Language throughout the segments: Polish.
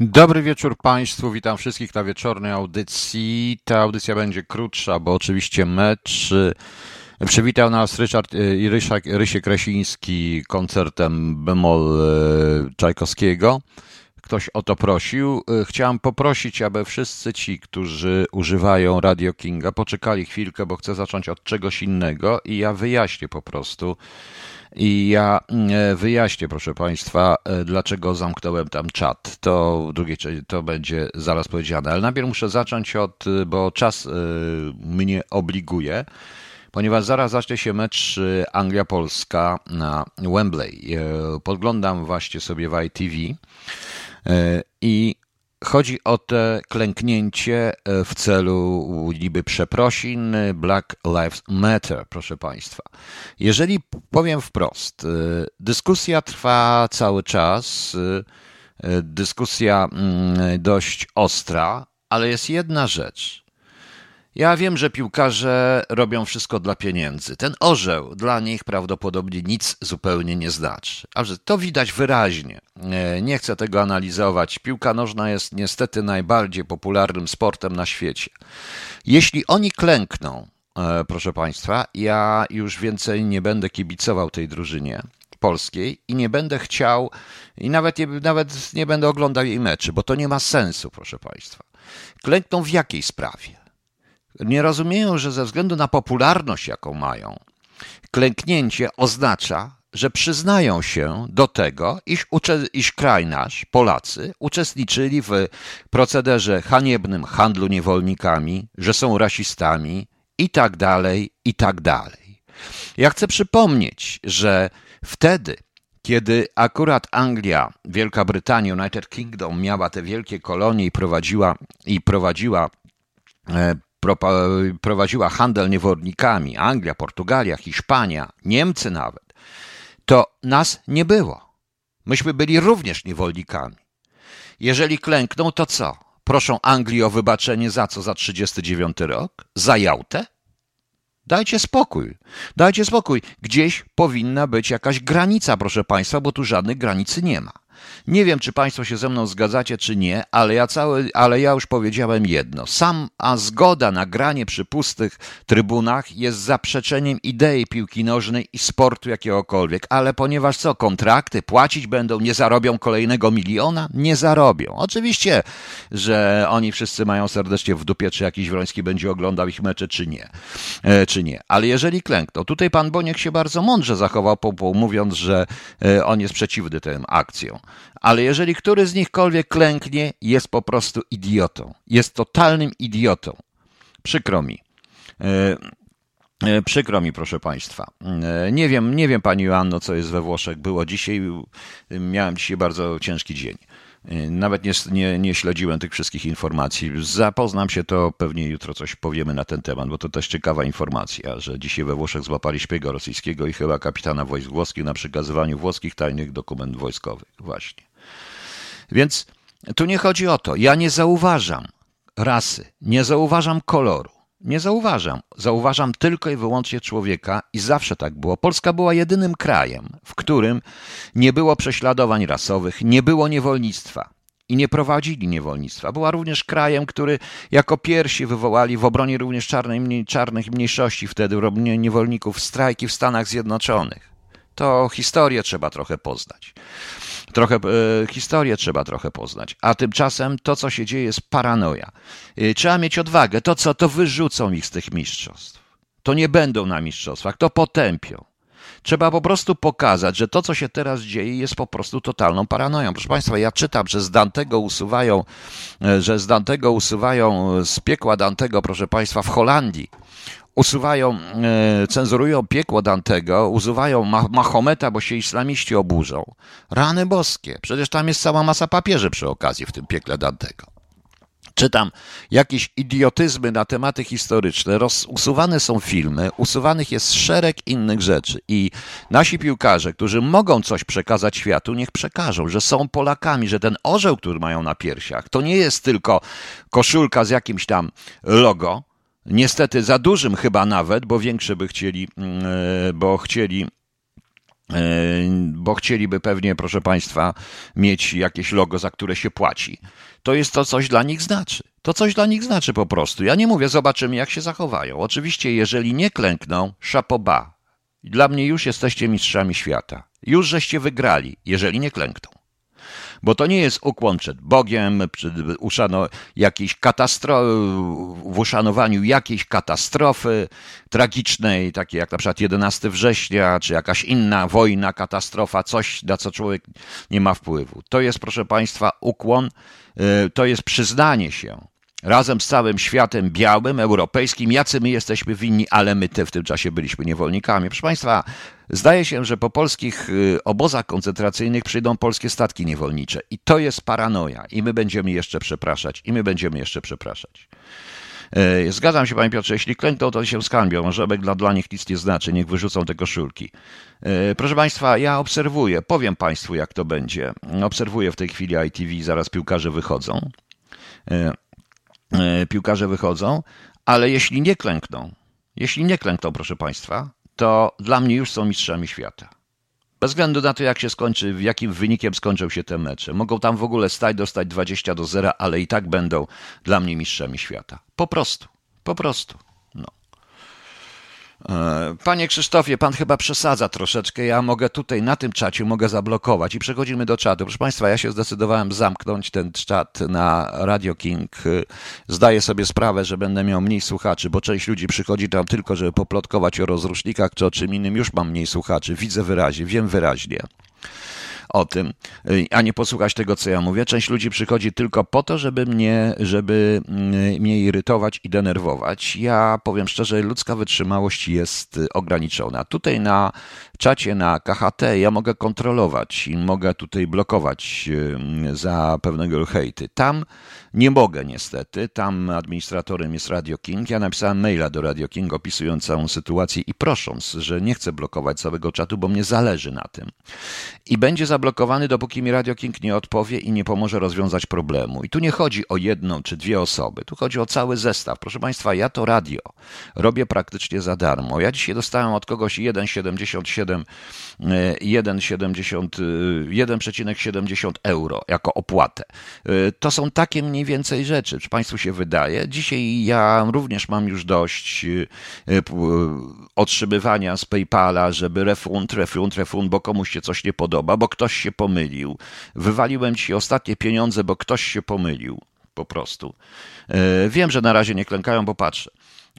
Dobry wieczór Państwu, witam wszystkich na wieczornej audycji. Ta audycja będzie krótsza, bo oczywiście mecz. y, Przywitał nas Ryszard i Rysiek, Rysiek koncertem bemol y, Czajkowskiego. Ktoś o to prosił. Chciałem poprosić, aby wszyscy ci, którzy używają Radio Kinga, poczekali chwilkę, bo chcę zacząć od czegoś innego i ja wyjaśnię po prostu. I ja e, wyjaśnię, proszę Państwa, e, dlaczego zamknąłem tam czat. To w drugiej części to będzie zaraz powiedziane, ale najpierw muszę zacząć od, e, bo czas mnie obliguje, ponieważ zaraz zacznie się mecz Anglia-Polska na Wembley. Podglądam właśnie sobie w ITV i Chodzi o te klęknięcie e, w celu niby przeprosin Black Lives Matter, proszę Państwa. Jeżeli powiem wprost, e, dyskusja trwa cały czas, e, dyskusja mm, dość ostra, ale jest jedna rzecz. Ja wiem, że piłkarze robią wszystko dla pieniędzy. Ten orzeł dla nich prawdopodobnie nic zupełnie nie znaczy. A to widać wyraźnie. E, Nie chcę tego analizować. Piłka nożna jest niestety najbardziej popularnym sportem na świecie. Jeśli oni klękną, e, proszę Państwa, ja już więcej nie będę kibicował tej drużynie polskiej i nie będę chciał, i nawet nie, nawet nie będę oglądał jej meczy, bo to nie ma sensu, proszę Państwa. Klękną w jakiej sprawie? Nie rozumieją, że ze względu na popularność, jaką mają, klęknięcie oznacza, że przyznają się do tego, iż, iż kraj nasz, Polacy, uczestniczyli w procederze haniebnym handlu niewolnikami, że są rasistami i tak dalej, i tak dalej. Ja chcę przypomnieć, że wtedy, kiedy akurat Anglia, Wielka Brytania, United Kingdom miała te wielkie kolonie i prowadziła, i prowadziła e, prowadziła handel niewolnikami, Anglia, Portugalia, Hiszpania, Niemcy nawet, to nas nie było. Myśmy byli również niewolnikami. Jeżeli klękną, to co? Proszą Anglii o wybaczenie za co? Za 39 rok? Za Jałtę? Dajcie spokój. Dajcie spokój. Gdzieś powinna być jakaś granica, proszę Państwa, bo tu żadnej granicy nie ma. Nie wiem, czy Państwo się ze mną zgadzacie, czy nie, ale ja, cały, ale ja już powiedziałem jedno. Sam, a zgoda na granie przy pustych trybunach jest zaprzeczeniem idei piłki nożnej i sportu jakiegokolwiek. Ale ponieważ co, kontrakty płacić będą, nie zarobią kolejnego miliona? Nie zarobią. Oczywiście, że oni wszyscy mają serdecznie w dupie, czy jakiś Wroński będzie oglądał ich mecze, czy nie. E, czy nie. Ale jeżeli klękną, tutaj pan Boniek się bardzo mądrze zachował, mówiąc, że e, on jest przeciwny tym akcjom. Ale jeżeli który z nichkolwiek klęknie, jest po prostu idiotą. Jest totalnym idiotą. Przykro mi. E, e, Przykro mi, proszę Państwa. E, Nie wiem, nie wiem Pani Joanno, co jest we Włoszech. Było dzisiaj, miałem dzisiaj bardzo ciężki dzień. E, Nawet nie, nie, nie śledziłem tych wszystkich informacji. Zapoznam się, to pewnie jutro coś powiemy na ten temat, bo to też ciekawa informacja, że dzisiaj we Włoszech złapali szpiega rosyjskiego i chyba kapitana wojsk włoskich na przekazywaniu włoskich tajnych dokumentów wojskowych. Właśnie. Więc tu nie chodzi o to. Ja nie zauważam rasy, nie zauważam koloru. Nie zauważam. Zauważam tylko i wyłącznie człowieka i zawsze tak było. Polska była jedynym krajem, w którym nie było prześladowań rasowych, nie było niewolnictwa i nie prowadzili niewolnictwa. Była również krajem, który jako pierwsi wywołali w obronie również czarnej, czarnych mniejszości wtedy, robienie niewolników, strajki w Stanach Zjednoczonych. To historię trzeba trochę poznać. Trochę e, historię trzeba trochę poznać. A tymczasem to, co się dzieje, jest paranoja. E, Trzeba mieć odwagę. To co, to wyrzucą ich z tych mistrzostw. To nie będą na mistrzostwach, to potępią. Trzeba po prostu pokazać, że to, co się teraz dzieje, jest po prostu totalną paranoją. Proszę Państwa, ja czytam, że z Dantego usuwają, e, że z Dantego usuwają, z piekła Dantego, proszę Państwa, w Holandii usuwają, e, cenzurują piekło Dantego, usuwają Ma- Mahometa, bo się islamiści oburzą. Rany boskie. Przecież tam jest cała masa papieży przy okazji w tym piekle Dantego. Czytam jakieś idiotyzmy na tematy historyczne, roz, usuwane są filmy, usuwanych jest szereg innych rzeczy. I nasi piłkarze, którzy mogą coś przekazać światu, niech przekażą, że są Polakami, że ten orzeł, który mają na piersiach, to nie jest tylko koszulka z jakimś tam logo, Niestety za dużym chyba nawet, bo większe by chcieli, mm, e, bo chcieli bo chcieliby pewnie, proszę Państwa, mieć jakieś logo, za które się płaci. To jest to coś dla nich znaczy. To coś dla nich znaczy po prostu. Ja nie mówię, zobaczymy, jak się zachowają. Oczywiście, jeżeli nie klękną, szapoba. Dla mnie już jesteście mistrzami świata. Już żeście wygrali, jeżeli nie klękną bo to nie jest ukłon przed Bogiem, przed uszano jakiejś katastrofy, w uszanowaniu jakiejś katastrofy tragicznej, takiej jak na przykład 11 września, czy jakaś inna wojna, katastrofa, coś, na co człowiek nie ma wpływu. To jest, proszę Państwa, ukłon, y, to jest przyznanie się razem z całym światem białym, europejskim, jacy my jesteśmy winni, ale my te w tym czasie byliśmy niewolnikami. Proszę Państwa, zdaje się, że po polskich y, obozach koncentracyjnych przyjdą polskie statki niewolnicze i to jest paranoja i my będziemy jeszcze przepraszać i my będziemy jeszcze przepraszać. E, zgadzam się, panie Piotrze, jeśli klękną, to się skalbią. Może dla, dla nich nic nie znaczy, niech wyrzucą te koszulki. E, proszę państwa, ja obserwuję, powiem państwu, jak to będzie. Obserwuję w tej chwili ITV, zaraz piłkarze wychodzą. E, piłkarze wychodzą, ale jeśli nie klękną, jeśli nie klękną, proszę Państwa, to dla mnie już są mistrzami świata. Bez względu na to, jak się skończy, jakim wynikiem skończą się te mecze. Mogą tam w ogóle stać, dostać 20 do 0, ale i tak będą dla mnie mistrzami świata. Po prostu. Po prostu. E, panie Krzysztofie, pan chyba przesadza troszeczkę. Ja mogę tutaj na tym czacie mogę zablokować i przechodzimy do czatu. Proszę Państwa, ja się zdecydowałem zamknąć ten czat na Radio King. Zdaję sobie sprawę, że będę miał mniej słuchaczy, bo część ludzi przychodzi tam tylko, żeby poplotkować o rozrusznikach czy o czym innym. Już mam mniej słuchaczy. Widzę wyraźnie, wiem wyraźnie o tym, y, a nie posłuchać tego, co ja mówię. Część ludzi przychodzi tylko po to, żeby mnie, żeby mm, mnie irytować i denerwować. Ja powiem szczerze, ludzka wytrzymałość jest ograniczona. Tutaj na czacie na KHT ja mogę kontrolować i mogę tutaj blokować y, za pewnego hejty. Tam nie mogę niestety. Tam administratorem jest Radio King. Ja napisałem maila do Radio King opisując całą sytuację i prosząc, że nie chcę blokować całego czatu, bo mnie zależy na tym. I będzie zablokowany, dopóki mi Radio King nie odpowie i nie pomoże rozwiązać problemu. I tu nie chodzi o jedną czy dwie osoby, tu chodzi o cały zestaw. Proszę Państwa, ja to radio robię praktycznie za darmo. Ja dzisiaj dostałem od kogoś 1,77 1,70 euro jako opłatę. E, to są takie mniej więcej rzeczy, czy Państwu się wydaje. Dzisiaj ja również mam już dość e, e, otrzymywania z PayPala, żeby refund, refund, refund, bo komuś się coś nie podoba, bo ktoś się pomylił. Wywaliłem Ci ostatnie pieniądze, bo ktoś się pomylił. Po prostu. Wiem, że na razie nie klękają, bo patrzę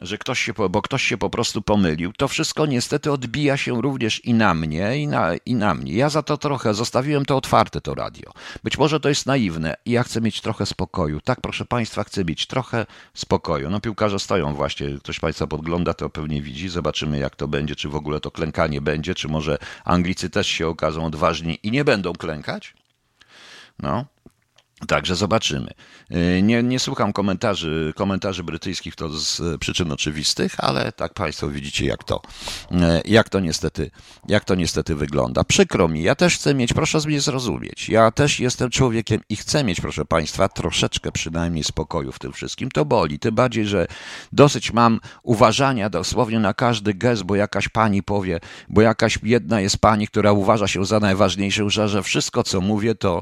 że ktoś się, bo ktoś się po prostu pomylił, to wszystko niestety odbija się również i na mnie, i na, i na mnie. Ja za to trochę zostawiłem to otwarte, to radio. Być może to jest naiwne i ja chcę mieć trochę spokoju. Tak, proszę Państwa, chcę mieć trochę spokoju. No piłkarze stoją właśnie, ktoś Państwa podgląda, to pewnie widzi. Zobaczymy, jak to będzie, czy w ogóle to klękanie będzie, czy może Anglicy też się okażą odważni i nie będą klękać. No, Także zobaczymy. Y, nie, nie słucham komentarzy, komentarzy brytyjskich, to z przyczyn oczywistych, ale tak Państwo widzicie, jak to, y, jak to niestety, jak to niestety wygląda. Przykro mi, ja też chcę mieć, proszę mnie zrozumieć, ja też jestem człowiekiem i chcę mieć, proszę Państwa, troszeczkę przynajmniej spokoju w tym wszystkim. To boli, tym bardziej, że dosyć mam uważania dosłownie na każdy gest, bo jakaś pani powie, bo jakaś jedna jest pani, która uważa się za najważniejszą, że, że wszystko, co mówię, to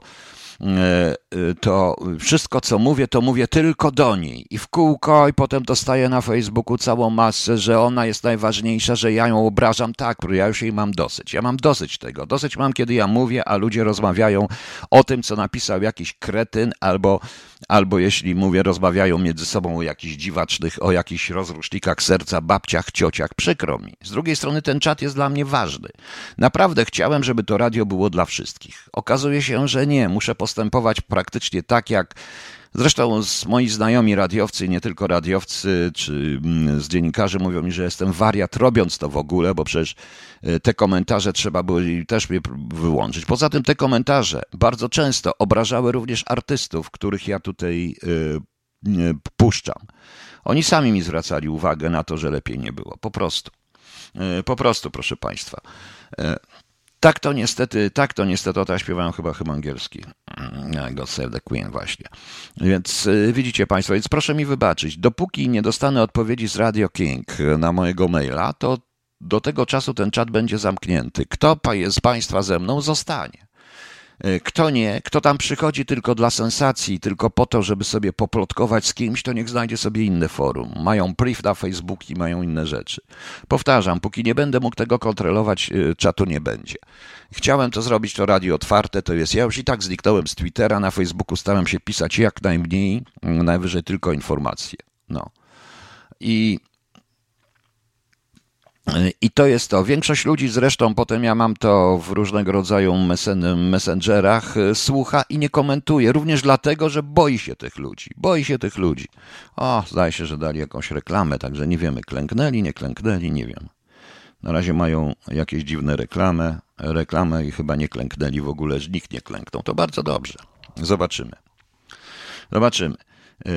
to wszystko, co mówię, to mówię tylko do niej i w kółko i potem dostaję na Facebooku całą masę, że ona jest najważniejsza, że ja ją obrażam. Tak, ja już jej mam dosyć. Ja mam dosyć tego. Dosyć mam, kiedy ja mówię, a ludzie rozmawiają o tym, co napisał jakiś kretyn albo albo jeśli mówię, rozmawiają między sobą o jakichś dziwacznych, o jakichś rozrusznikach serca, babciach, ciociach, przykro mi. Z drugiej strony ten czat jest dla mnie ważny. Naprawdę chciałem, żeby to radio było dla wszystkich. Okazuje się, że nie. Muszę postępować praktycznie tak, jak Zresztą moi znajomi radiowcy, nie tylko radiowcy, czy mm, z dziennikarzy mówią mi, że jestem wariat robiąc to w ogóle, bo przecież e, te komentarze trzeba było też wyłączyć. Poza tym te komentarze bardzo często obrażały również artystów, których ja tutaj e, puszczam. Oni sami mi zwracali uwagę na to, że lepiej nie było. Po prostu. E, po prostu, proszę Państwa. Tak to niestety, tak to niestety, o to ja śpiewałem chyba chyba angielski. Mm, God Save the Queen właśnie. Więc y, widzicie Państwo, więc proszę mi wybaczyć, dopóki nie dostanę odpowiedzi z Radio King na mojego maila, to do tego czasu ten czat będzie zamknięty. Kto z Państwa ze mną zostanie? E, Kto nie, kto tam przychodzi tylko dla sensacji, tylko po to, żeby sobie poplotkować z kimś, to niech znajdzie sobie inne forum. Mają priv na Facebook i mają inne rzeczy. Powtarzam, póki nie będę mógł tego kontrolować, e, czatu nie będzie. Chciałem to zrobić, to radio otwarte, to jest. Ja już i tak zniknąłem z Twittera, na Facebooku staram się pisać jak najmniej, mm, najwyżej tylko informacje. No. I i to jest to. Większość ludzi zresztą, potem ja mam to w różnego rodzaju mesen- messengerach, y, słucha i nie komentuje. Również dlatego, że boi się tych ludzi. Boi się tych ludzi. O, zdaje się, że dali jakąś reklamę, także nie wiemy, klęknęli, nie klęknęli, nie wiem. Na razie mają jakieś dziwne reklamy, reklamę i chyba nie klęknęli w ogóle, że nikt nie klęknął. To bardzo dobrze. Zobaczymy. Zobaczymy. Yy,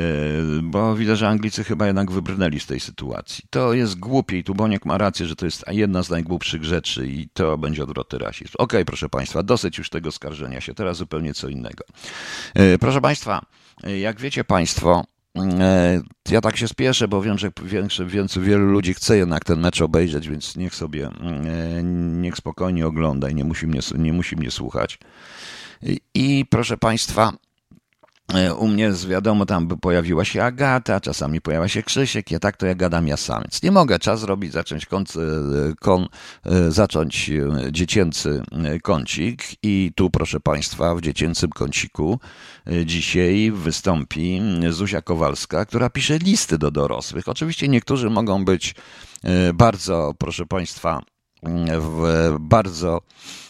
Bo widzę, że Anglicy chyba jednak wybrnęli z tej sytuacji. To jest głupie i tu Boniek ma rację, że to jest jedna z najgłupszych rzeczy i to będzie odwrotny rasizm. Okej, proszę Państwa, dosyć już tego skarżenia się, teraz zupełnie co innego. Yy, Proszę Państwa, yy, jak wiecie Państwo, ja tak się spieszę, bo wiem, że większe, więcej, wielu ludzi chce jednak ten mecz obejrzeć, więc niech sobie, niech spokojnie ogląda i nie musi mnie, nie musi mnie słuchać. I, proszę Państwa, U mnie wiadomo, tam pojawiła się Agata, czasami pojawia się Krzysiek, ja tak to ja gadam ja sam. Więc nie mogę, czas zrobić, zacząć kon, kon, e, zacząć e, dziecięcy kącik i tu proszę Państwa w dziecięcym kąciku e, dzisiaj wystąpi Zuzia Kowalska, która pisze listy do dorosłych. Oczywiście niektórzy mogą być e, bardzo, proszę Państwa, w bardzo e,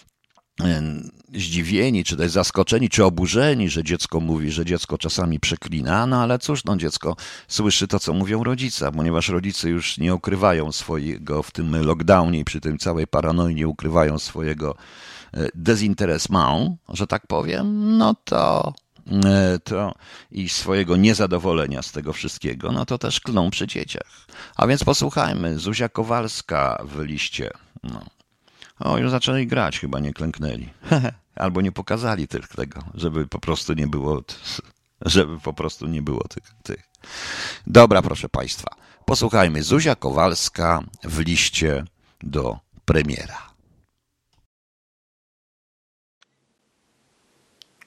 zdziwieni, czy też zaskoczeni, czy oburzeni, że dziecko mówi, że dziecko czasami przeklina, no ale cóż, no dziecko słyszy to, co mówią rodzice, ponieważ rodzice już nie ukrywają swojego w tym lockdownie i przy tym całej paranoi nie ukrywają swojego e, dezinteresment, że tak powiem, no to e, to i swojego niezadowolenia z tego wszystkiego, no to też klną przy dzieciach. A więc posłuchajmy, Zuzia Kowalska w liście. No. O, już zaczęli grać, chyba nie klęknęli. Albo nie pokazali tych, tego, żeby po prostu nie było, żeby po prostu nie było tych, tych. Dobra, proszę Państwa, posłuchajmy. Zuzia Kowalska w liście do premiera.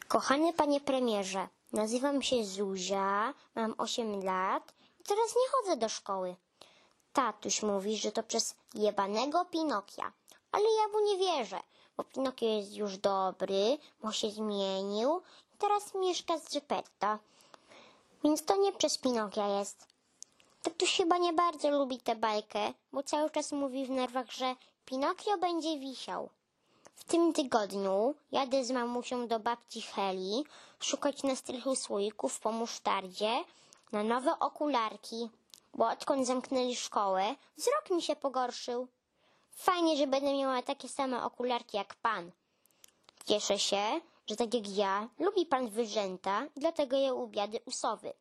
Kochany panie premierze, nazywam się Zuzia, mam 8 lat i teraz nie chodzę do szkoły. Tatuś mówi, że to przez jebanego Pinokia, ale ja mu nie wierzę, bo Pinokio jest już dobry, bo się zmienił i teraz mieszka z Geppetto. Więc to nie przez Pinokia jest. Tatuś chyba nie bardzo lubi tę bajkę, bo cały czas mówi w nerwach, że Pinokio będzie wisiał. W tym tygodniu jadę z mamusią do babci Heli szukać na strychu słoików po musztardzie na nowe okularki, bo odkąd zamknęli szkołę, wzrok mi się pogorszył. Fajnie, że będę miała takie same okularki jak pan. Cieszę się, że tak jak ja, lubi pan wyrzęta, dlatego je ubiady u sowy.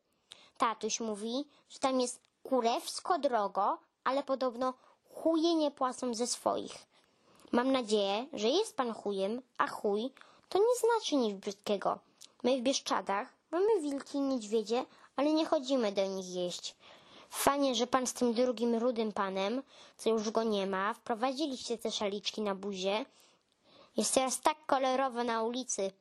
Tatuś mówi, że tam jest kurewsko drogo, ale podobno chuje nie płacą ze swoich. Mam nadzieję, że jest pan chujem, a chuj to nie znaczy nic brzydkiego. My w Bieszczadach mamy wilki i niedźwiedzie, ale nie chodzimy do nich jeść. Fajnie, że pan z tym drugim rudym panem, co już go nie ma, wprowadziliście te szaliczki na buzie. Jest teraz tak kolorowo na ulicy.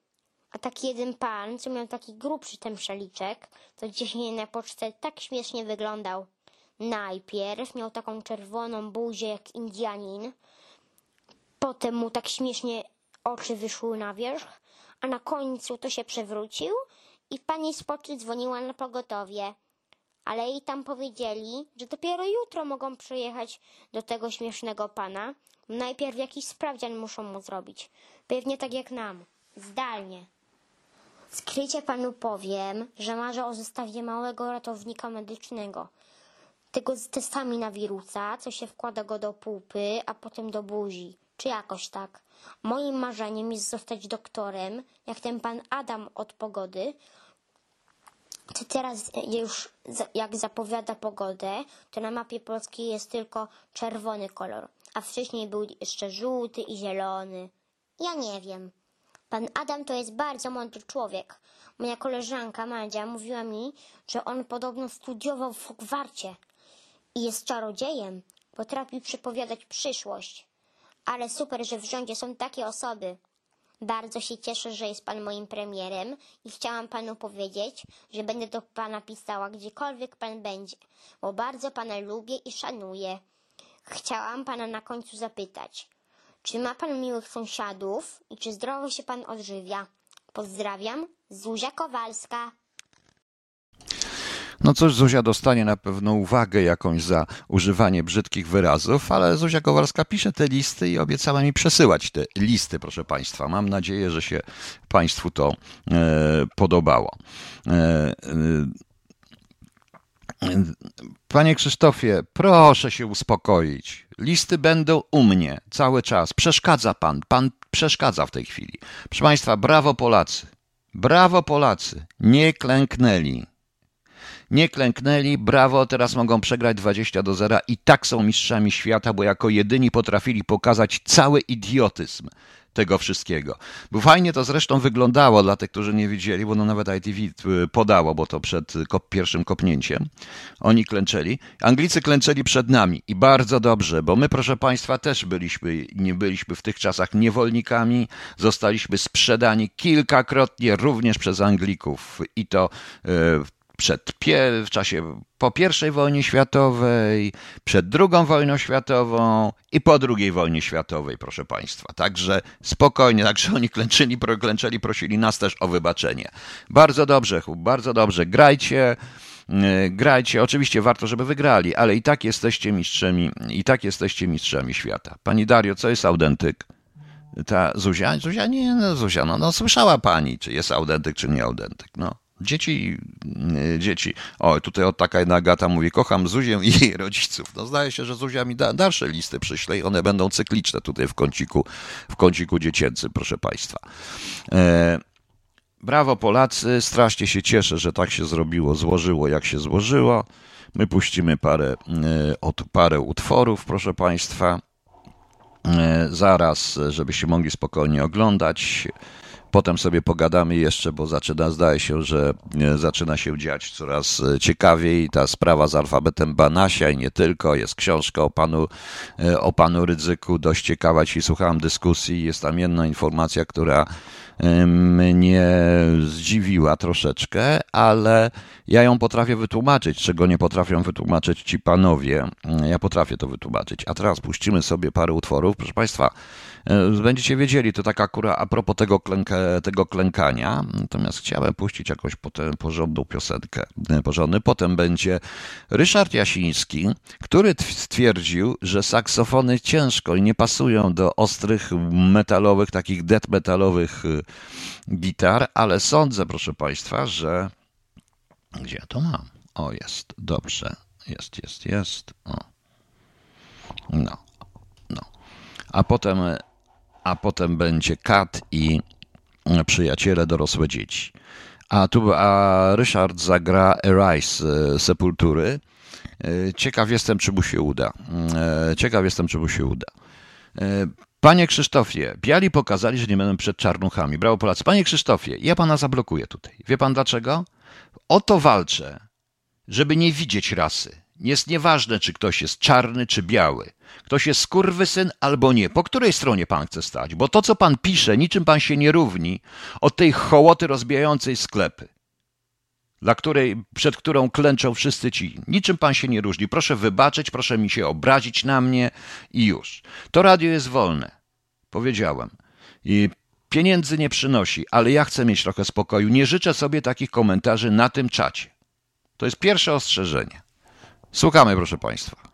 A taki jeden pan, co miał taki grubszy ten szaliczek, to dzisiaj na pocztę tak śmiesznie wyglądał. Najpierw miał taką czerwoną buzię jak Indianin, Potem mu tak śmiesznie oczy wyszły na wierzch, a na końcu to się przewrócił i pani z poczty dzwoniła na pogotowie. Ale jej tam powiedzieli, że dopiero jutro mogą przyjechać do tego śmiesznego pana. Najpierw jakiś sprawdzian muszą mu zrobić. Pewnie tak jak nam. Zdalnie. Skrycie panu powiem, że marzę o zestawie małego ratownika medycznego. Tego z testami na wirusa, co się wkłada go do pupy, a potem do buzi. Czy jakoś tak. Moim marzeniem jest zostać doktorem, jak ten pan Adam od pogody. To teraz już, za- jak zapowiada pogodę, to na mapie polskiej jest tylko czerwony kolor, a wcześniej był jeszcze żółty i zielony. Ja nie wiem. Pan Adam to jest bardzo mądry człowiek. Moja koleżanka Madzia mówiła mi, że on podobno studiował w Hogwarcie i jest czarodziejem. Potrafi przepowiadać przyszłość. Ale super, że w rządzie są takie osoby. Bardzo się cieszę, że jest pan moim premierem i chciałam panu powiedzieć, że będę do pana pisała gdziekolwiek pan będzie, bo bardzo pana lubię i szanuję. Chciałam pana na końcu zapytać, czy ma pan miłych sąsiadów i czy zdrowo się pan odżywia? Pozdrawiam, Zuzia Kowalska. No cóż, Zuzia dostanie na pewno uwagę jakąś za używanie brzydkich wyrazów, ale Zuzia Kowalska pisze te listy i obiecała mi przesyłać te listy, proszę Państwa. Mam nadzieję, że się Państwu to e, podobało. E, e, Panie Krzysztofie, proszę się uspokoić. Listy będą u mnie cały czas. Przeszkadza pan. Pan przeszkadza w tej chwili. Proszę Państwa, brawo Polacy. Brawo Polacy. Nie klęknęli. Nie klęknęli, brawo, teraz mogą przegrać 20 do 0 i tak są mistrzami świata, bo jako jedyni potrafili pokazać cały idiotyzm tego wszystkiego. Bo fajnie to zresztą wyglądało dla tych, którzy nie widzieli, bo no nawet ITV y, podało, bo to przed kop pierwszym kopnięciem. Oni klęczeli. Anglicy klęczeli przed nami i bardzo dobrze, bo my, proszę Państwa, też byliśmy, nie byliśmy w tych czasach niewolnikami, zostaliśmy sprzedani kilkakrotnie również przez Anglików i to w y, przed, w czasie po I wojnie światowej, przed II wojną światową i po II wojnie światowej, proszę Państwa. Także spokojnie, także oni klęczyli, klęczeli, prosili nas też o wybaczenie. Bardzo dobrze, bardzo dobrze, grajcie. Y, grajcie, oczywiście warto, żeby wygrali, ale i tak jesteście mistrzami, i tak jesteście mistrzami świata. Pani Dario, co jest autentyk? Ta Zuzia? Zuzia nie, no Zuzia, no, no słyszała pani, czy jest autentyk, czy nie autentyk, no. Dzieci, e, dzieci. O, tutaj od taka jedna gata mówi, kocham Zuzię i jej rodziców. No zdaje się, że Zuzia mi da, dalsze listy przyśle i one będą cykliczne tutaj w kąciku, w kąciku dziecięcym, proszę Państwa. E, brawo Polacy, strasznie się cieszę, że tak się zrobiło, złożyło jak się złożyło. My puścimy parę, e, od, parę utworów, proszę Państwa. E, zaraz, żebyście mogli spokojnie oglądać. Potem sobie pogadamy jeszcze, bo zaczyna, zdaje się, że e, zaczyna się dziać coraz e, ciekawiej. Ta sprawa z alfabetem Banasia i nie tylko. Jest książka o panu, e, o panu Rydzyku, dość ciekawa. Dzisiaj słuchałem dyskusji. Jest tam jedna informacja, która mnie zdziwiła troszeczkę, ale ja ją potrafię wytłumaczyć, czego nie potrafią wytłumaczyć ci panowie. Ja potrafię to wytłumaczyć. A teraz puścimy sobie parę utworów. Proszę Państwa, będziecie wiedzieli, to taka kura a propos tego, klęka, tego klękania. Natomiast chciałem puścić jakąś potem porządną piosenkę. E, porządny. Potem będzie Ryszard Jasiński, który stwierdził, że saksofony ciężko i nie pasują do ostrych metalowych, takich death metalowych e, gitar, ale sądzę, proszę Państwa, że gdzie ja to mam? O, jest, dobrze. Jest, jest, jest. O. No, no. A potem a potem będzie Kat i przyjaciele dorosłe dzieci. A tu a Ryszard zagra Arise Sepultury. E, ciekaw jestem, czy mu się uda. E, ciekaw jestem, czy mu się uda. E, panie Krzysztofie, biali pokazali, że nie będą przed czarnuchami. Brawo Polacy. Panie Krzysztofie, ja pana zablokuję tutaj. Wie pan dlaczego? O to walczę, żeby nie widzieć rasy. Jest nieważne, czy ktoś jest czarny, czy biały. Ktoś jest skurwysyn albo nie. Po której stronie pan chce stać? Bo to, co pan pisze, niczym pan się nie równi od tej hołoty rozbijającej sklepy, dla której, przed którą klęczą wszyscy ci. Niczym pan się nie różni. Proszę wybaczyć, proszę mi się obrazić na mnie i już. To radio jest wolne. Powiedziałem. I pieniędzy nie przynosi, ale ja chcę mieć trochę spokoju. Nie życzę sobie takich komentarzy na tym czacie. To jest pierwsze ostrzeżenie. Słuchamy, proszę Państwa.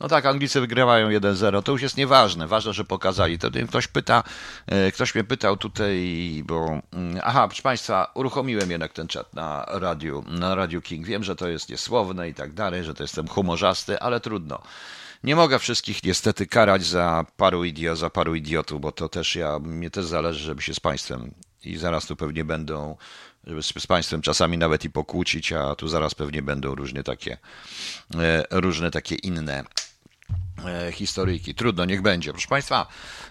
No tak, Anglicy wygrywają 1-0, to już jest nieważne, ważne, że pokazali. To ktoś pyta, e, ktoś mnie pytał tutaj, bo mm, aha, proszę Państwa, uruchomiłem jednak ten czat na radiu, na radiu King. Wiem, że to jest niesłowne i tak dalej, że to jestem humorzasty, ale trudno. Nie mogę wszystkich niestety karać za paru idiot, za paru idiotów, bo to też ja, mnie też zależy, żeby się z Państwem i zaraz tu pewnie będą żeby z, Państwem czasami nawet i pokłócić, a tu zaraz pewnie będą różne takie, e, różne takie inne historyjki. Trudno, niech będzie. Proszę Państwa,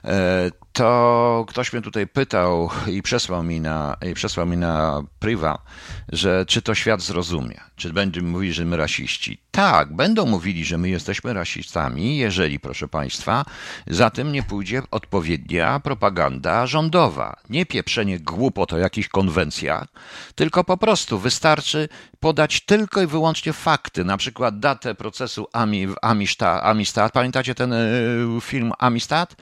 e, to ktoś mnie tutaj pytał i przesłał mi na, i przesłał mi na priwa, że czy to świat zrozumie, czy będą mówili, że my rasiści. Tak, będą mówili, że my jesteśmy rasistami, jeżeli, proszę Państwa, za tym nie pójdzie odpowiednia propaganda rządowa. Nie pieprzenie głupot o jakichś konwencjach, tylko po prostu wystarczy podać tylko i wyłącznie fakty, na przykład datę procesu Ami, Amistad. Pamiętacie ten y, film Amistad?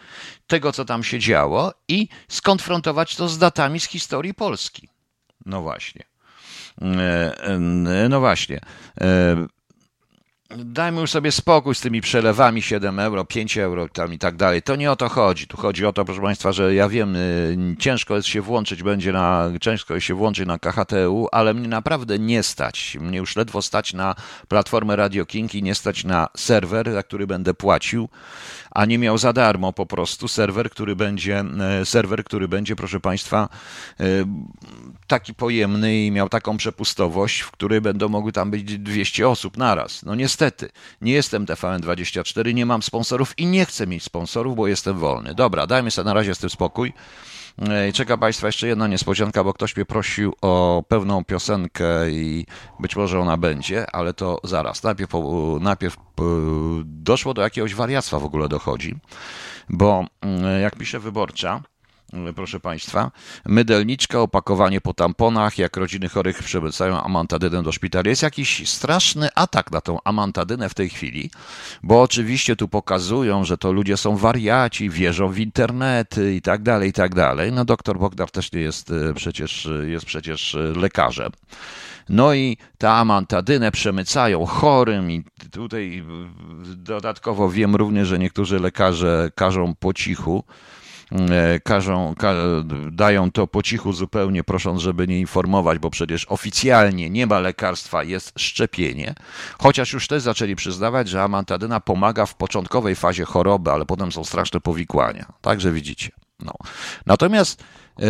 Tego, co tam się działo i skonfrontować to z datami z historii Polski. No właśnie. E, e, no właśnie. Dajmy już sobie spokój z tymi przelewami 7 euro, 5 euro tam i tak dalej. To nie o to chodzi. Tu chodzi o to, proszę Państwa, że ja wiem, ciężko jest się włączyć, będzie na, ciężko się włączyć na KHTU, ale mnie naprawdę nie stać. Mnie już ledwo stać na platformę Radio King i nie stać na serwer, za który będę płacił a nie miał za darmo po prostu serwer, który będzie, e, serwer, który będzie, proszę Państwa, e, taki pojemny i miał taką przepustowość, w której będą mogły tam być 200 osób naraz. No niestety, nie jestem TVN24, nie mam sponsorów i nie chcę mieć sponsorów, bo jestem wolny. Dobra, dajmy sobie na razie z tym spokój. Czeka Państwa jeszcze jedna niespodzianka, bo ktoś mnie prosił o pewną piosenkę i być może ona będzie, ale to zaraz. Najpierw, najpierw doszło do jakiegoś wariactwa w ogóle dochodzi, bo mm, jak pisze wyborcza, proszę Państwa. Mydelniczka, opakowanie po tamponach, jak rodziny chorych przemycają amantadynę do szpitala. Jest jakiś straszny atak na tą amantadynę w tej chwili, bo oczywiście tu pokazują, że to ludzie są wariaci, wierzą w internety i tak dalej, i tak dalej. No doktor Bogdar też nie jest e, przecież, jest przecież e, lekarzem. No i tę amantadynę przemycają chorym i tutaj dodatkowo wiem również, że niektórzy lekarze każą po cichu, każą, ka, dają to po cichu zupełnie, prosząc, żeby nie informować, bo przecież oficjalnie nie ma lekarstwa, jest szczepienie. Chociaż już też zaczęli przyznawać, że amantadyna pomaga w początkowej fazie choroby, ale potem są straszne powikłania. Także widzicie. No. Natomiast e,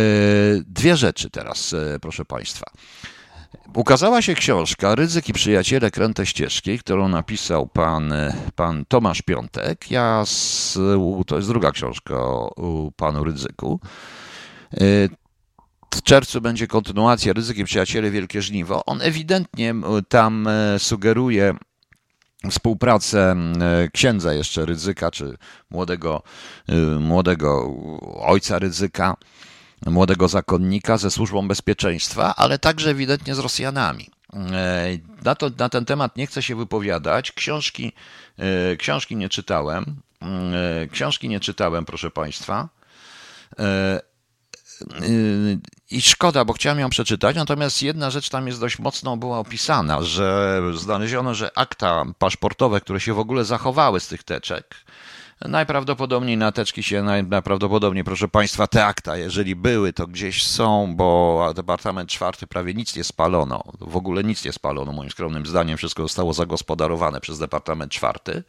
dwie rzeczy teraz, e, proszę Państwa. Ukazała się książka Ryzyk i przyjaciele kręte ścieżki, którą napisał pan, pan Tomasz Piątek. Ja z, to jest druga książka o, panu Ryzyku. W czerwcu będzie kontynuacja Ryzyk i przyjaciele Wielkie Żniwo. On ewidentnie tam e, sugeruje współpracę księdza jeszcze Ryzyka, czy młodego, e, młodego ojca Ryzyka młodego zakonnika ze służbą bezpieczeństwa, ale także ewidentnie z Rosjanami. E, na, to, na ten temat nie chcę się wypowiadać. Książki, e, książki nie czytałem. E, książki nie czytałem, proszę Państwa. I szkoda, bo chciałem ją przeczytać, natomiast jedna rzecz tam jest dość mocno była opisana, że znaleziono, że akta paszportowe, które się w ogóle zachowały z tych teczek, Najprawdopodobniej na teczki się, najprawdopodobniej, proszę Państwa, te akta, jeżeli były, to gdzieś są, bo Departament Czwarty prawie nic nie spalono. W ogóle nic nie spalono, moim skromnym zdaniem. Wszystko zostało zagospodarowane przez Departament Czwarty.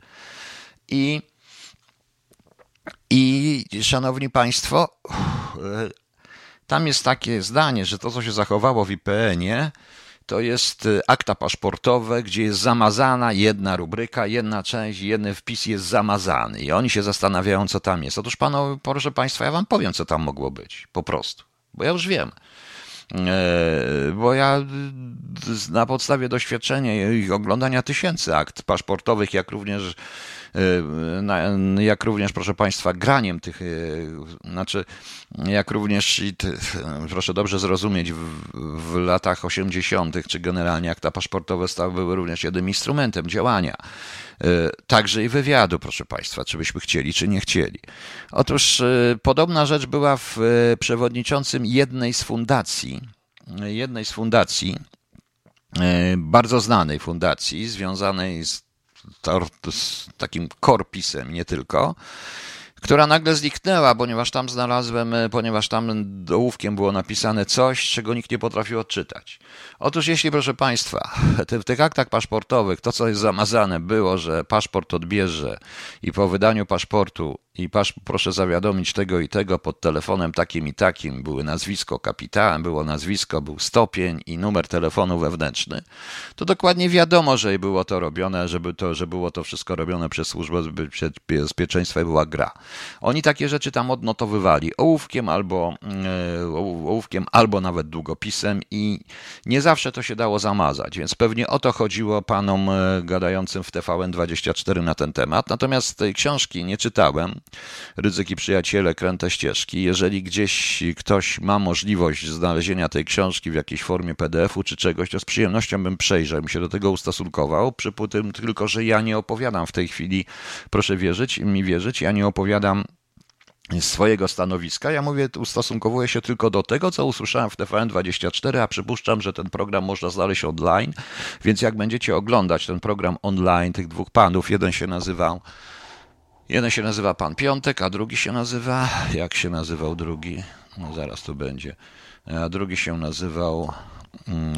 I, i szanowni Państwo, tam jest takie zdanie, że to, co się zachowało w IPN-ie, to jest y, akta paszportowe, gdzie jest zamazana jedna rubryka, jedna część, jeden wpis jest zamazany i oni się zastanawiają, co tam jest. Otóż panu, proszę państwa, ja wam powiem, co tam mogło być, po prostu, bo ja już wiem. E, bo ja y, na podstawie doświadczenia i oglądania tysięcy akt paszportowych, jak również jak również, proszę Państwa, graniem tych, y, znaczy, jak również, proszę dobrze zrozumieć, w, w latach 80., czy generalnie akta paszportowe stały były również jednym instrumentem działania y, także i wywiadu, proszę Państwa, czy byśmy chcieli, czy nie chcieli. Otóż podobna rzecz była w przewodniczącym jednej z fundacji, jednej z fundacji, bardzo znanej fundacji, związanej z z takim korpisem, nie tylko, która nagle zniknęła, ponieważ tam znalazłem, e, ponieważ tam dołówkiem było napisane coś, czego nikt nie potrafił odczytać. Otóż jeśli, proszę Państwa, w tych aktach paszportowych to, co jest zamazane, było, że paszport odbierze i po wydaniu paszportu i pasz, proszę zawiadomić tego i tego pod telefonem takim i takim. Były nazwisko kapitałem, było nazwisko, był stopień i numer telefonu wewnętrzny. To dokładnie wiadomo, że było to robione, żeby to, że było to wszystko robione przez służbę bezpieczeństwa i była gra. Oni takie rzeczy tam odnotowywali ołówkiem albo, e, ołówkiem albo nawet długopisem i nie zawsze to się dało zamazać, więc pewnie o to chodziło panom e, gadającym w TVN24 na ten temat. Natomiast tej książki nie czytałem. Ryzyki przyjaciele, kręte ścieżki. Jeżeli gdzieś ktoś ma możliwość znalezienia tej książki w jakiejś formie PDF-u czy czegoś, to z przyjemnością bym przejrzał, bym się do tego ustosunkował. Przy tym tylko, że ja nie opowiadam w tej chwili, proszę wierzyć, mi wierzyć, ja nie opowiadam swojego stanowiska. Ja mówię, ustosunkowuję się tylko do tego, co usłyszałem w TVN24, a przypuszczam, że ten program można znaleźć online, więc jak będziecie oglądać ten program online tych dwóch panów, jeden się nazywał Jeden się nazywa Pan Piątek, a drugi się nazywa. Jak się nazywał drugi? No zaraz tu będzie. A drugi się nazywał. Mm,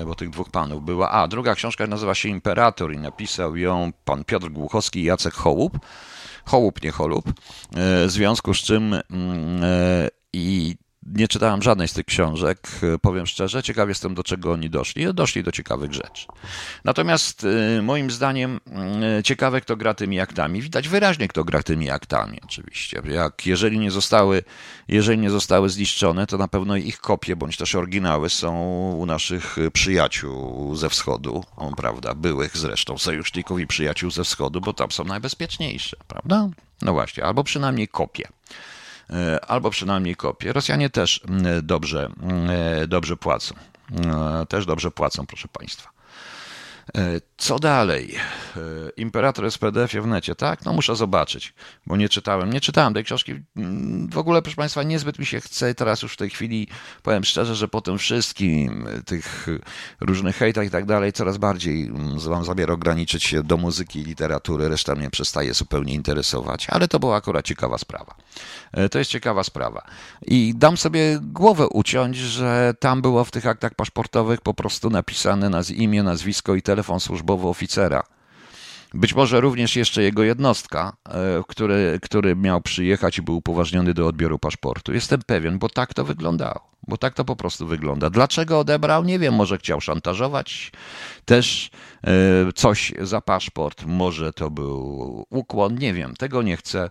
e, bo tych dwóch panów była. A druga książka nazywa się Imperator i napisał ją pan Piotr Głuchowski i Jacek Hołup. Hołup, nie Holub. E, w związku z czym mm, e, i nie czytałem żadnej z tych książek, powiem szczerze. Ciekaw jestem, do czego oni doszli. Doszli do ciekawych rzeczy. Natomiast y, moim zdaniem ciekawe, kto gra tymi aktami. Widać wyraźnie, kto gra tymi aktami, oczywiście. Jak jeżeli nie zostały, jeżeli nie zostały zniszczone, to na pewno ich kopie, bądź też oryginały są u naszych przyjaciół ze wschodu, prawda, byłych zresztą sojuszników i przyjaciół ze wschodu, bo tam są najbezpieczniejsze, prawda? No właśnie, albo przynajmniej kopie. E, albo przynajmniej kopie. Rosjanie też mm, dobrze, mm, e, dobrze płacą. E, też dobrze płacą, proszę Państwa. E, co dalej? E, Imperator jest w necie, tak? No muszę zobaczyć, bo nie czytałem. Nie czytałem tej książki. Mm, w ogóle, proszę Państwa, niezbyt mi się chce teraz już w tej chwili, powiem szczerze, że po tym wszystkim, tych różnych hejtach i tak dalej, coraz bardziej mm, mam zamiar ograniczyć się do muzyki i literatury. Reszta mnie przestaje zupełnie interesować, ale to była akurat ciekawa sprawa. E, to jest ciekawa sprawa. I dam sobie głowę uciąć, że tam było w tych aktach paszportowych po prostu napisane naz imię, nazwisko i telefon służbowy oficera. Być może również jeszcze jego jednostka, e, który, który miał przyjechać i był upoważniony do odbioru paszportu. Jestem pewien, bo tak to wyglądało bo tak to po prostu wygląda. Dlaczego odebrał? Nie wiem, może chciał szantażować też e, coś za paszport, może to był ukłon, nie wiem, tego nie chcę,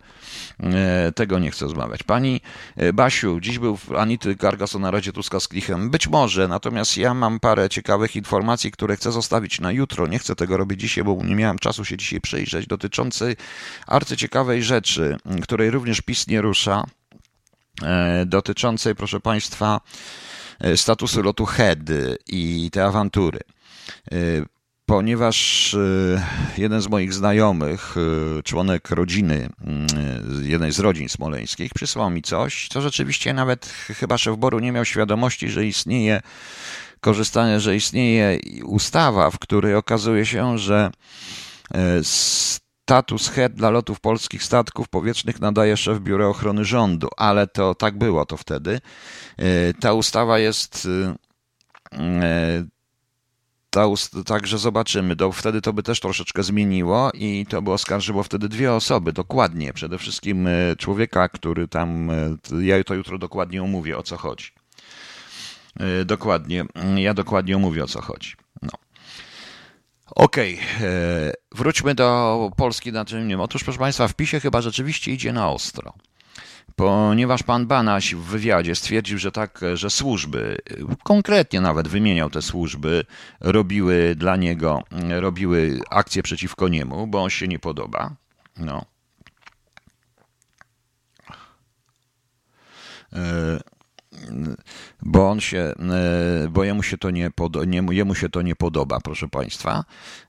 e, tego nie chcę zmawiać. Pani e, Basiu, dziś był Anity Gargas o narodzie Tuska z Klichem, być może, natomiast ja mam parę ciekawych informacji, które chcę zostawić na jutro, nie chcę tego robić dzisiaj, bo nie miałem czasu się dzisiaj przyjrzeć, dotyczącej arcyciekawej rzeczy, której również PiS nie rusza, dotyczącej, proszę Państwa, e, statusu lotu HED i te awantury. E, ponieważ jeden z moich znajomych, członek rodziny, jednej z rodzin smoleńskich, przysłał mi coś, co rzeczywiście nawet chyba szef Boru nie miał świadomości, że istnieje korzystanie, że istnieje ustawa, w której okazuje się, że Status HED dla lotów polskich statków powietrznych nadaje szef Biura Ochrony Rządu, ale to tak było to wtedy. E, ta ustawa jest e, e, ta ust- także zobaczymy. To, wtedy to by też troszeczkę zmieniło i to by oskarżyło wtedy dwie osoby, dokładnie. Przede wszystkim człowieka, który tam, ja to jutro dokładnie omówię, o co chodzi. Dokładnie, ja dokładnie omówię, o co chodzi. Okej, okay. E, wróćmy do Polski na czym Otóż, proszę Państwa, w PiSie chyba rzeczywiście idzie na ostro. Ponieważ pan Banaś w wywiadzie stwierdził, że tak, że służby, konkretnie nawet wymieniał te służby, robiły dla niego, robiły akcje przeciwko niemu, bo on się nie podoba. No. Bo on się, e, bo jemu się to nie, pod, nie, jemu się to nie podoba, proszę Państwa.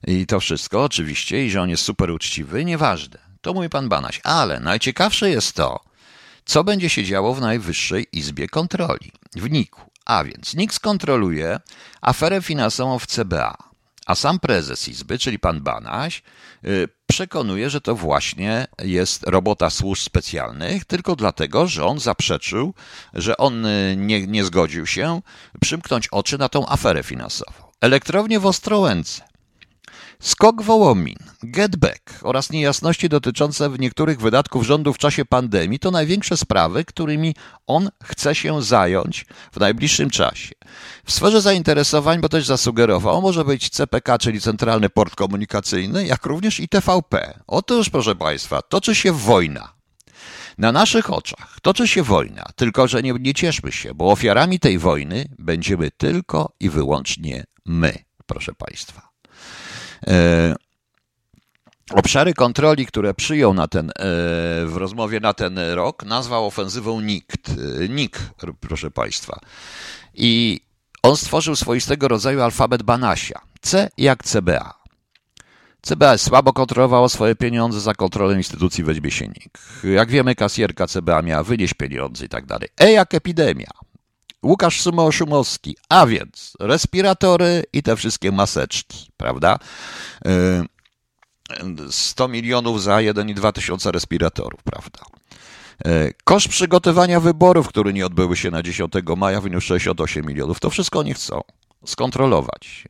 I to wszystko oczywiście, i że on jest super uczciwy, nieważne. To mówi pan Banaś. Ale najciekawsze jest to, co będzie się działo w Najwyższej Izbie Kontroli, w NIK-u. A więc NIK skontroluje aferę finansową w CBA. A sam prezes Izby, czyli pan Banaś, y, przekonuje, że to właśnie jest robota służb specjalnych, tylko dlatego, że on zaprzeczył, że on y, nie, nie zgodził się przymknąć oczy na tą aferę finansową. Elektrownie w Ostrołęce. Skok Wołomin, Getback oraz niejasności dotyczące niektórych wydatków rządu w czasie pandemii to największe sprawy, którymi on chce się zająć w najbliższym czasie. W sferze zainteresowań, bo też zasugerował, może być CPK, czyli Centralny Port Komunikacyjny, jak również i TVP. Otóż, proszę Państwa, toczy się wojna. Na naszych oczach toczy się wojna, tylko że nie, nie cieszmy się, bo ofiarami tej wojny będziemy tylko i wyłącznie my, proszę Państwa. E, obszary kontroli, które przyjął na ten, e, w rozmowie na ten rok, nazwał ofensywą NIKT. E, NIK, proszę Państwa. I on stworzył swoistego rodzaju alfabet Banasia. C jak CBA. CBA słabo kontrolowało swoje pieniądze, za kontrolę instytucji weźmie się NIK. Jak wiemy, kasjerka CBA miała wynieść pieniądze i tak dalej. E jak epidemia. Łukasz Szumowski, a więc respiratory i te wszystkie maseczki, prawda? 100 milionów za 1,2 tysiąca respiratorów, prawda? Koszt przygotowania wyborów, które nie odbyły się na 10 maja, wyniósł 68 milionów. To wszystko oni chcą skontrolować.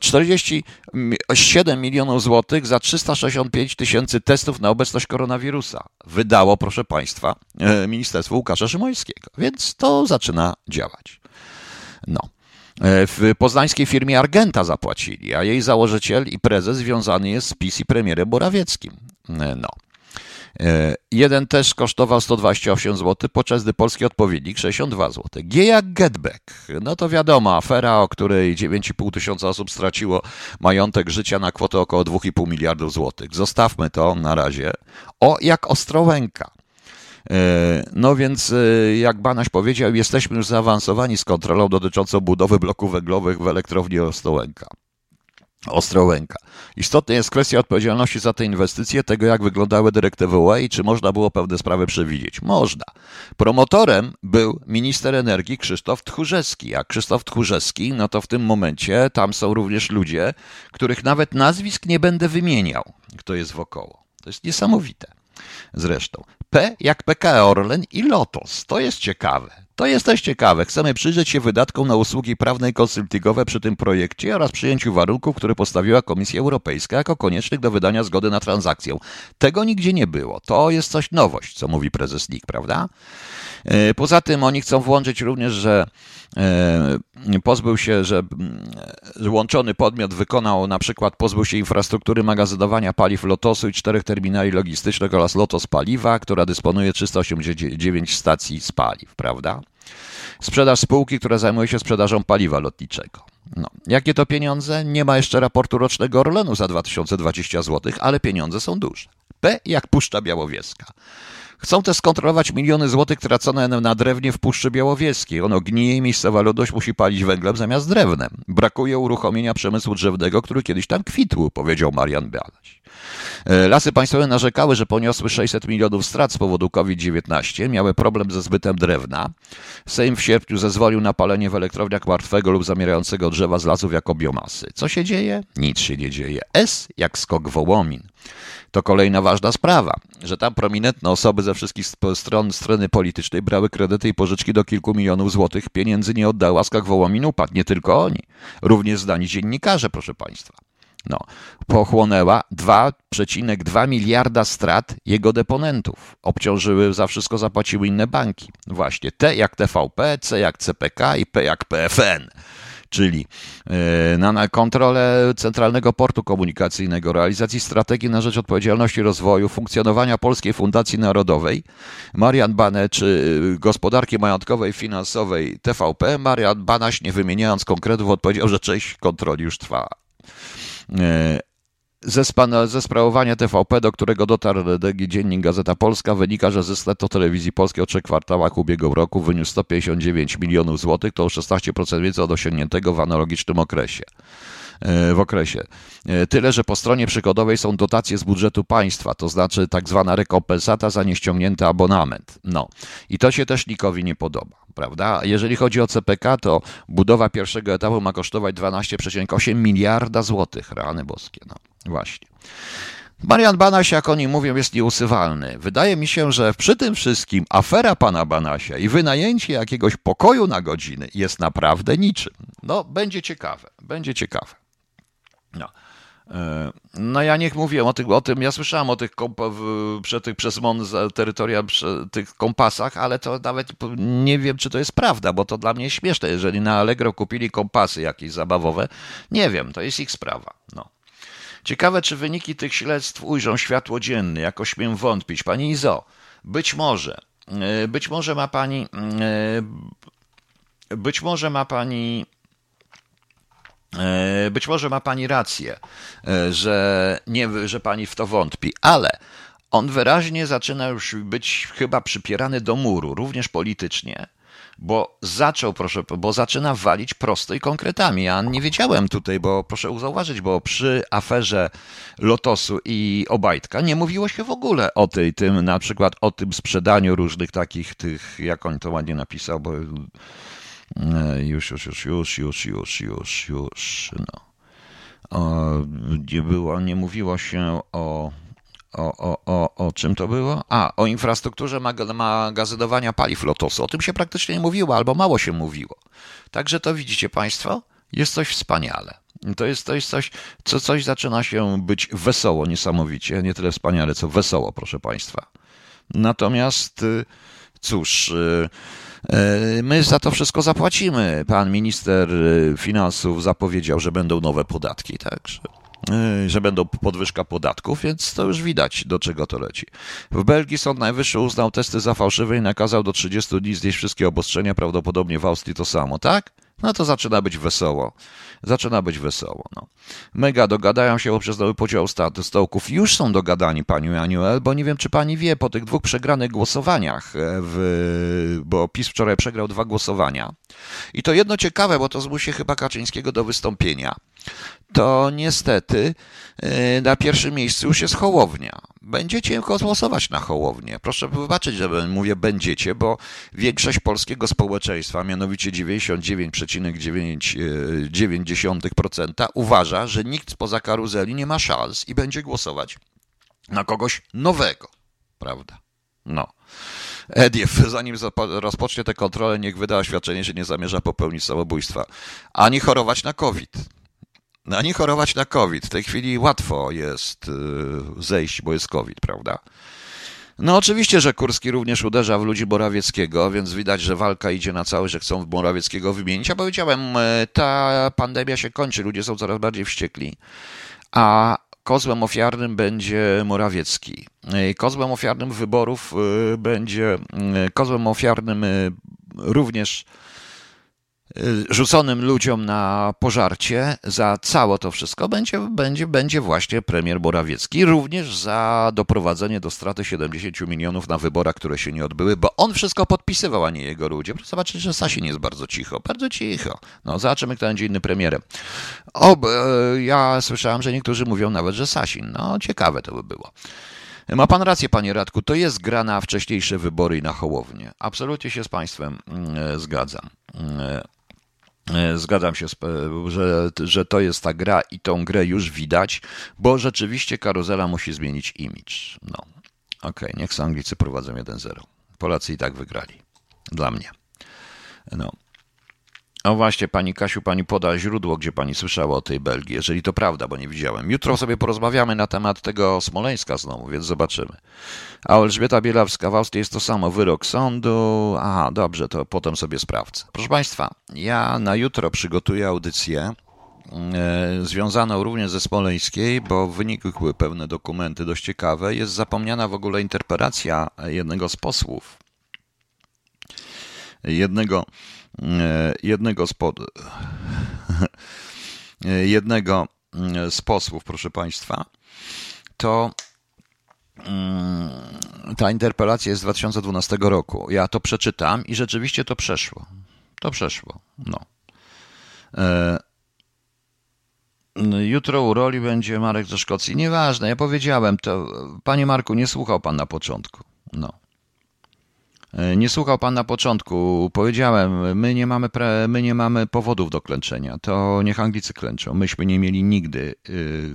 47 milionów złotych za 365 tysięcy testów na obecność koronawirusa wydało, proszę Państwa, e, Ministerstwo Łukasza Szymońskiego. Więc to zaczyna działać. No. E, w poznańskiej firmie Argenta zapłacili, a jej założyciel i prezes związany jest z PiS i premierem Morawieckim. E, no. E, jeden też kosztował 128 zł, podczas gdy polski odpowiednik 62 zł. G jak Getback. No to wiadomo, afera, o której 9,5 tysiąca osób straciło majątek życia na kwotę około 2,5 miliardów złotych. Zostawmy to na razie. O jak Ostrołęka. E, no więc, e, jak Banaś powiedział, jesteśmy już zaawansowani z kontrolą dotyczącą budowy bloków węglowych w elektrowni Ostrołęka. Ostrołęka. Istotna jest kwestia odpowiedzialności za te inwestycje, tego jak wyglądały dyrektywy UE i czy można było pewne sprawy przewidzieć. Można. Promotorem był minister energii Krzysztof Tchórzewski, a Krzysztof Tchórzewski, no to w tym momencie tam są również ludzie, których nawet nazwisk nie będę wymieniał, kto jest wokoło. To jest niesamowite. Zresztą. P jak PKE Orlen i Lotos. To jest ciekawe. To jest też ciekawe. Chcemy przyjrzeć się wydatkom na usługi prawne i konsultingowe przy tym projekcie oraz przyjęciu warunków, które postawiła Komisja Europejska jako koniecznych do wydania zgody na transakcję. Tego nigdzie nie było. To jest coś nowość, co mówi prezes NIK, prawda? E, poza tym oni chcą włączyć również, że pozbył się, że łączony podmiot wykonał na przykład pozbył się infrastruktury magazynowania paliw Lotosu i czterech terminali logistycznych oraz Lotos Paliwa, która dysponuje 389 stacji z paliw, prawda? Sprzedaż spółki, która zajmuje się sprzedażą paliwa lotniczego. No. Jakie to pieniądze? Nie ma jeszcze raportu rocznego Orlenu za 2020 zł, ale pieniądze są duże. P jak Puszcza Białowieska. Chcą też skontrolować miliony złotych tracone na drewnie w Puszczy Białowieskiej. Ono gnije i miejscowa ludność musi palić węglem zamiast drewnem. Brakuje uruchomienia przemysłu drzewnego, który kiedyś tam kwitł, powiedział Marian Bialaś. E, Lasy państwowe narzekały, że poniosły 600 milionów strat z powodu COVID-19, miały problem ze zbytem drewna. Sejm w sierpniu zezwolił na palenie w elektrowniach martwego lub zamierającego drzewa z lasów jako biomasy. Co się dzieje? Nic się nie dzieje. S jak skok Wołomin. To kolejna ważna sprawa, że tam prominentne osoby ze wszystkich stron strony politycznej brały kredyty i pożyczki do kilku milionów złotych, pieniędzy nie oddała, skak Wołomin upadł. Nie tylko oni, również zdani dziennikarze, proszę Państwa. No, pochłonęła 2,2 miliarda strat jego deponentów. Obciążyły, za wszystko zapłaciły inne banki. Właśnie T jak TVP, C jak CPK i P jak PFN czyli e, na kontrolę Centralnego Portu Komunikacyjnego, realizacji strategii na rzecz odpowiedzialności rozwoju, funkcjonowania Polskiej Fundacji Narodowej, Marian Bane, czy gospodarki majątkowej, finansowej TVP, Marian Banaś, nie wymieniając konkretów, odpowiedział, że część kontroli już trwa. E, ze, ze sprawowania TVP, do którego dotarł dziennik Gazeta Polska, wynika, że zysk netto telewizji polskiej o trzech kwartałach ubiegłego roku wyniósł 159 milionów złotych, to o 16% więcej od osiągniętego w analogicznym okresie e, w okresie. E, tyle, że po stronie przychodowej są dotacje z budżetu państwa, to znaczy tak zwana rekompensata za nieściągnięty abonament. No i to się też nikowi nie podoba, prawda? Jeżeli chodzi o CPK, to budowa pierwszego etapu ma kosztować 12,8 miliarda złotych, rany boskie. No. Właśnie. Marian Banaś, jak oni mówią, jest nieusywalny. Wydaje mi się, że przy tym wszystkim afera pana Banasia i wynajęcie jakiegoś pokoju na godziny jest naprawdę niczym. No, będzie ciekawe, będzie ciekawe. No. E, no ja niech mówię o, o tym, ja słyszałem o tych, w, przy tych przez MON terytoria, przy tych kompasach, ale to nawet nie wiem, czy to jest prawda, bo to dla mnie śmieszne. Jeżeli na Allegro kupili kompasy jakieś zabawowe, nie wiem, to jest ich sprawa. No. Ciekawe, czy wyniki tych śledztw ujrzą światło dzienne, jako śmiem wątpić. Pani Izo, być może, e, być może ma pani, e, być może ma pani być może ma pani rację, e, że, nie, że pani w to wątpi, ale on wyraźnie zaczyna już być chyba przypierany do muru, również politycznie, bo zaczął, proszę, bo zaczyna walić prosto i konkretami. Ja nie wiedziałem tutaj, bo proszę zauważyć, bo przy aferze Lotosu i Obajtka nie mówiło się w ogóle o tej, tym, na przykład o tym sprzedaniu różnych takich tych, jak on to ładnie napisał, bo E, już, już, już, już, już, już, już, już, no. Nie było, nie mówiło się o o, o, o, o czym to było? A, o infrastrukturze magazynowania paliw lotosu. O tym się praktycznie nie mówiło, albo mało się mówiło. Także to widzicie Państwo, jest coś wspaniale. To jest, to jest coś, co coś zaczyna się być wesoło niesamowicie. Nie tyle wspaniale, co wesoło, proszę Państwa. Natomiast, y, cóż... Yy, my za to wszystko zapłacimy. Pan minister e, finansów zapowiedział, że będą nowe podatki, także że będą podwyżka podatków, więc to już widać, do czego to leci. W Belgii Sąd Najwyższy uznał testy za fałszywe i nakazał do 30 dni znieść wszystkie obostrzenia, prawdopodobnie w Austrii to samo, tak? No to zaczyna być wesoło. Zaczyna być wesoło. No. Mega dogadają się poprzez nowy podział stołków. Już są dogadani, pani Aniuel, bo nie wiem, czy pani wie, po tych dwóch przegranych głosowaniach, e, w, bo PiS wczoraj przegrał dwa głosowania. I to jedno ciekawe, bo to zmusi chyba Kaczyńskiego do wystąpienia to niestety e, na pierwszym miejscu już jest Hołownia. Będziecie głosować na Hołownię. Proszę wybaczyć, że mówię będziecie, bo większość polskiego społeczeństwa, mianowicie 99,9% e, uważa, że nikt spoza karuzeli nie ma szans i będzie głosować na kogoś nowego. Prawda? No. Ediew, zanim rozpocznie tę kontrolę, niech wyda oświadczenie, że nie zamierza popełnić samobójstwa, ani chorować na COVID. No, ani chorować na COVID. W tej chwili łatwo jest y, zejść, bo jest COVID, prawda? No oczywiście, że Kurski również uderza w ludzi Morawieckiego, więc widać, że walka idzie na cały, że chcą Morawieckiego wymienić. Ja powiedziałem, e, ta pandemia się kończy, ludzie są coraz bardziej wściekli, a kozłem ofiarnym będzie Morawiecki. E, kozłem ofiarnym wyborów będzie, kozłem ofiarnym również Y, rzuconym ludziom na pożarcie za całe to wszystko będzie, będzie, będzie właśnie premier Morawiecki, również za doprowadzenie do straty 70 milionów na wyborach, które się nie odbyły, bo on wszystko podpisywał, a nie jego ludzie. Proszę zobaczyć, że Sasin jest bardzo cicho, bardzo cicho. No, zobaczymy, kto będzie inny premierem. O, e, ja słyszałem, że niektórzy mówią nawet, że Sasin. No, ciekawe to by było. Ma pan rację, panie Radku, to jest gra na wcześniejsze wybory i na Hołownię. Absolutnie się z państwem mm, e, zgadzam. E, E, zgadzam się, że, że to jest ta gra i tą grę już widać, bo rzeczywiście karuzela musi zmienić imidż. No, okej, okay, niech Anglicy prowadzą 1-0. Polacy i tak wygrali. Dla mnie. No. O właśnie, pani Kasiu, pani poda źródło, gdzie pani słyszała o tej Belgii, jeżeli to prawda, bo nie widziałem. Jutro sobie porozmawiamy na temat tego Smoleńska znowu, więc zobaczymy. A Elżbieta Bielawska w Austrii jest to samo, wyrok sądu. Aha, dobrze, to potem sobie sprawdzę. Proszę państwa, ja na jutro przygotuję audycję e, związaną również ze Smoleńskiej, bo wynikły pewne dokumenty dość ciekawe. Jest zapomniana w ogóle interpelacja jednego z posłów. Jednego jednego z, pod... jednego mm, z posłów, proszę Państwa, to mm, ta interpelacja jest z 2012 roku. Ja to przeczytam i rzeczywiście to przeszło. To przeszło. No. E, jutro u roli będzie Marek ze Szkocji. Nieważne, ja powiedziałem to. Panie Marku, nie słuchał pan na początku. No. E, nie słuchał pan na początku. Powiedziałem, my nie mamy, pre, my nie mamy powodów do klęczenia. To niech Anglicy klęczą. Myśmy nie mieli nigdy y,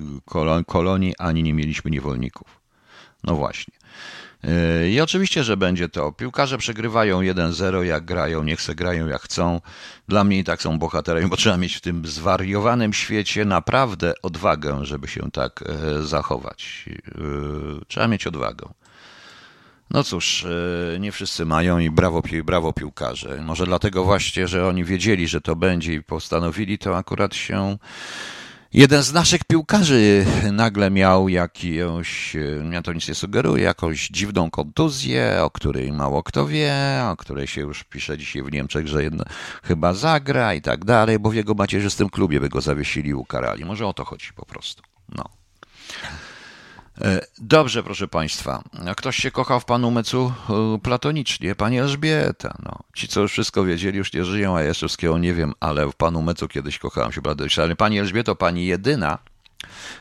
kolonii, ani nie mieliśmy niewolników. No właśnie. Yy, I oczywiście, że będzie to. Piłkarze przegrywają 1-0, jak grają, niech se grają jak chcą. Dla mnie i tak są bohaterami, bo trzeba mieć w tym zwariowanym świecie naprawdę odwagę, żeby się tak e, zachować. Trzeba mieć odwagę. No cóż, e, nie wszyscy mają i brawo, brawo piłkarze. Może dlatego właśnie, że oni wiedzieli, że to będzie i postanowili, to akurat się Jeden z naszych piłkarzy nagle miał jakąś, ja to nic nie sugeruje, jakąś dziwną kontuzję, o której mało kto wie, o której się już pisze dzisiaj w Niemczech, że chyba zagra i tak dalej, bo w jego macierzystym klubie by go zawiesili i ukarali. Może o to chodzi po prostu. No. E, Dobrze, proszę Państwa. Ktoś się kochał w panu Mecu e, platonicznie. Pani Elżbieta. No. Ci, co już wszystko wiedzieli, już nie żyją, a jeszcze wszystkiego nie wiem, ale w panu Mecu kiedyś kochałem się platonicznie. Ale pani Elżbieto, pani jedyna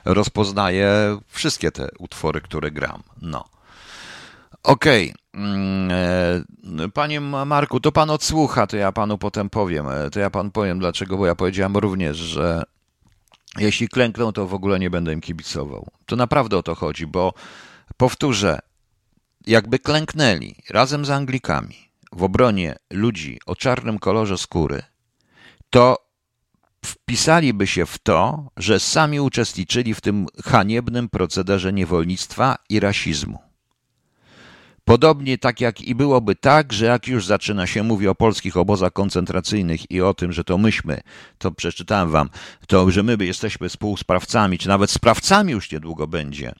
rozpoznaje wszystkie te utwory, które gram. No. Okej. Mm, e, Panie Marku, to pan odsłucha, to ja panu potem powiem. To ja panu powiem dlaczego, bo ja powiedziałem również, że jeśli klękną, to w ogóle nie będę im kibicował. To naprawdę o to chodzi, bo powtórzę, jakby klęknęli razem z Anglikami w obronie ludzi o czarnym kolorze skóry, to wpisaliby się w to, że sami uczestniczyli w tym haniebnym procederze niewolnictwa i rasizmu. Podobnie tak jak i byłoby tak, że jak już zaczyna się mówi o polskich obozach koncentracyjnych i o tym, że to myśmy, to przeczytałem wam, to że my jesteśmy współsprawcami, czy nawet sprawcami już niedługo będzie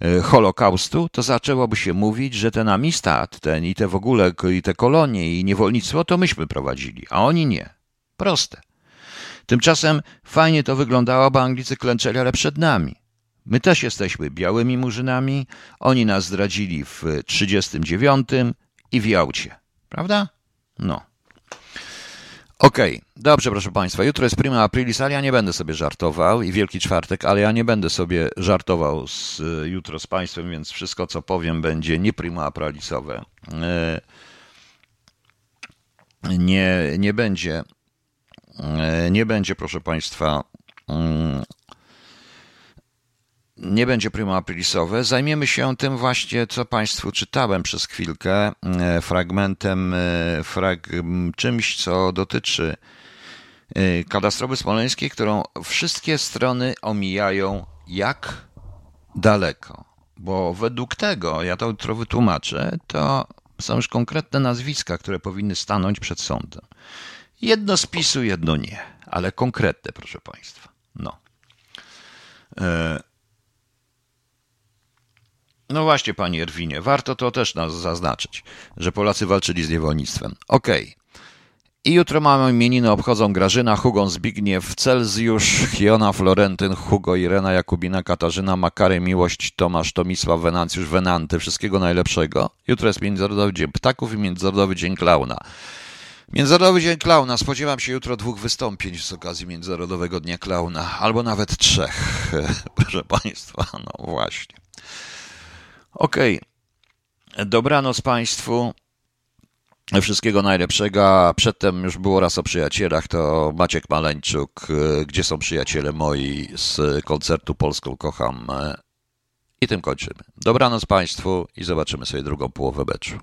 e, Holokaustu, to zaczęłoby się mówić, że ten Amistad, ten i te w ogóle i te kolonie i niewolnictwo to myśmy prowadzili, a oni nie. Proste. Tymczasem fajnie to wyglądało, bo Anglicy klęczeli, ale przed nami. My też jesteśmy białymi murzynami, oni nas zdradzili w 39 i w Jałcie. Prawda? No. Okej, dobrze, proszę Państwa. Jutro jest prima aprilis, ale ja nie będę sobie żartował i Wielki Czwartek, ale ja nie będę sobie żartował z, jutro z Państwem, więc wszystko, co powiem, będzie nie prima aprilisowe. E, Nie, nie będzie, e, nie będzie, proszę Państwa, nie będzie prima aprilisowe. Zajmiemy się tym właśnie, co Państwu czytałem przez chwilkę, e, fragmentem, e, frag, czymś, co dotyczy e, katastrofy smoleńskiej, którą wszystkie strony omijają jak daleko. Bo według tego, ja to jutro wytłumaczę, to są już konkretne nazwiska, które powinny stanąć przed sądem. Jedno z PiSu, jedno nie, ale konkretne, proszę Państwa. No. No właśnie, panie Erwinie, warto to też nas zaznaczyć, że Polacy walczyli z niewolnictwem. Okej. I jutro mamy imieniny, obchodzą Grażyna, Hugon, Zbigniew, Celsjusz, Hiona, Florentyn, Hugo, Irena, Jakubina, Katarzyna, Makary, Miłość, Tomasz, Tomisław, Wenancjusz, Wenanty. Wszystkiego najlepszego. Jutro jest Międzynarodowy Dzień Ptaków i Międzynarodowy Dzień Klauna. Międzynarodowy Dzień Klauna. Spodziewam się jutro dwóch wystąpień z okazji Międzynarodowego Dnia Klauna, albo nawet trzech, proszę Państwa. No właśnie. Okej. Dobranoc Państwu. Wszystkiego najlepszego. Przedtem już było raz o przyjacielach, to Maciek Maleńczuk. y, Gdzie są przyjaciele moi z koncertu Polską Kocham. y, I tym kończymy. Dobranoc Państwu i zobaczymy sobie drugą połowę beczu.